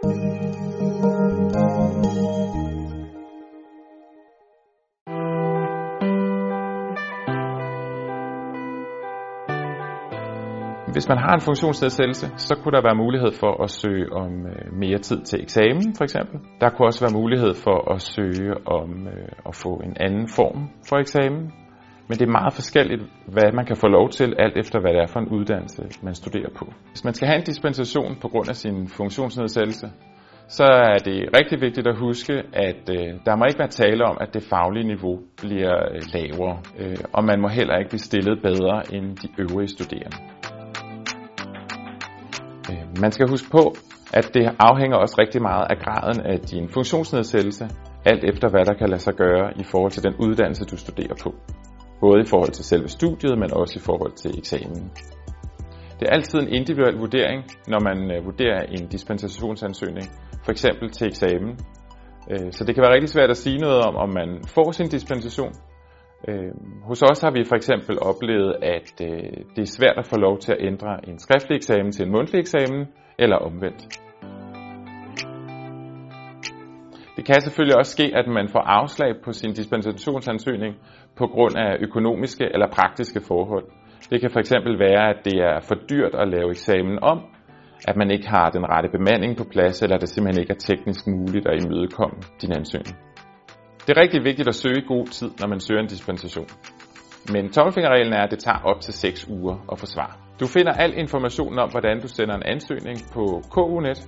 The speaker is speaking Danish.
Hvis man har en funktionsnedsættelse, så kunne der være mulighed for at søge om øh, mere tid til eksamen for eksempel. Der kunne også være mulighed for at søge om øh, at få en anden form for eksamen. Men det er meget forskelligt, hvad man kan få lov til, alt efter hvad det er for en uddannelse, man studerer på. Hvis man skal have en dispensation på grund af sin funktionsnedsættelse, så er det rigtig vigtigt at huske, at øh, der må ikke være tale om, at det faglige niveau bliver øh, lavere, øh, og man må heller ikke blive stillet bedre end de øvrige studerende. Øh, man skal huske på, at det afhænger også rigtig meget af graden af din funktionsnedsættelse, alt efter hvad der kan lade sig gøre i forhold til den uddannelse, du studerer på. Både i forhold til selve studiet, men også i forhold til eksamen. Det er altid en individuel vurdering, når man øh, vurderer en dispensationsansøgning, for eksempel til eksamen. Øh, så det kan være rigtig svært at sige noget om, om man får sin dispensation, øh, hos os har vi for eksempel oplevet, at det er svært at få lov til at ændre en skriftlig eksamen til en mundtlig eksamen, eller omvendt. Det kan selvfølgelig også ske, at man får afslag på sin dispensationsansøgning på grund af økonomiske eller praktiske forhold. Det kan fx være, at det er for dyrt at lave eksamen om, at man ikke har den rette bemanding på plads, eller at det simpelthen ikke er teknisk muligt at imødekomme din ansøgning. Det er rigtig vigtigt at søge i god tid, når man søger en dispensation. Men tommelfingerreglen er, at det tager op til 6 uger at få svar. Du finder al information om, hvordan du sender en ansøgning på KUNet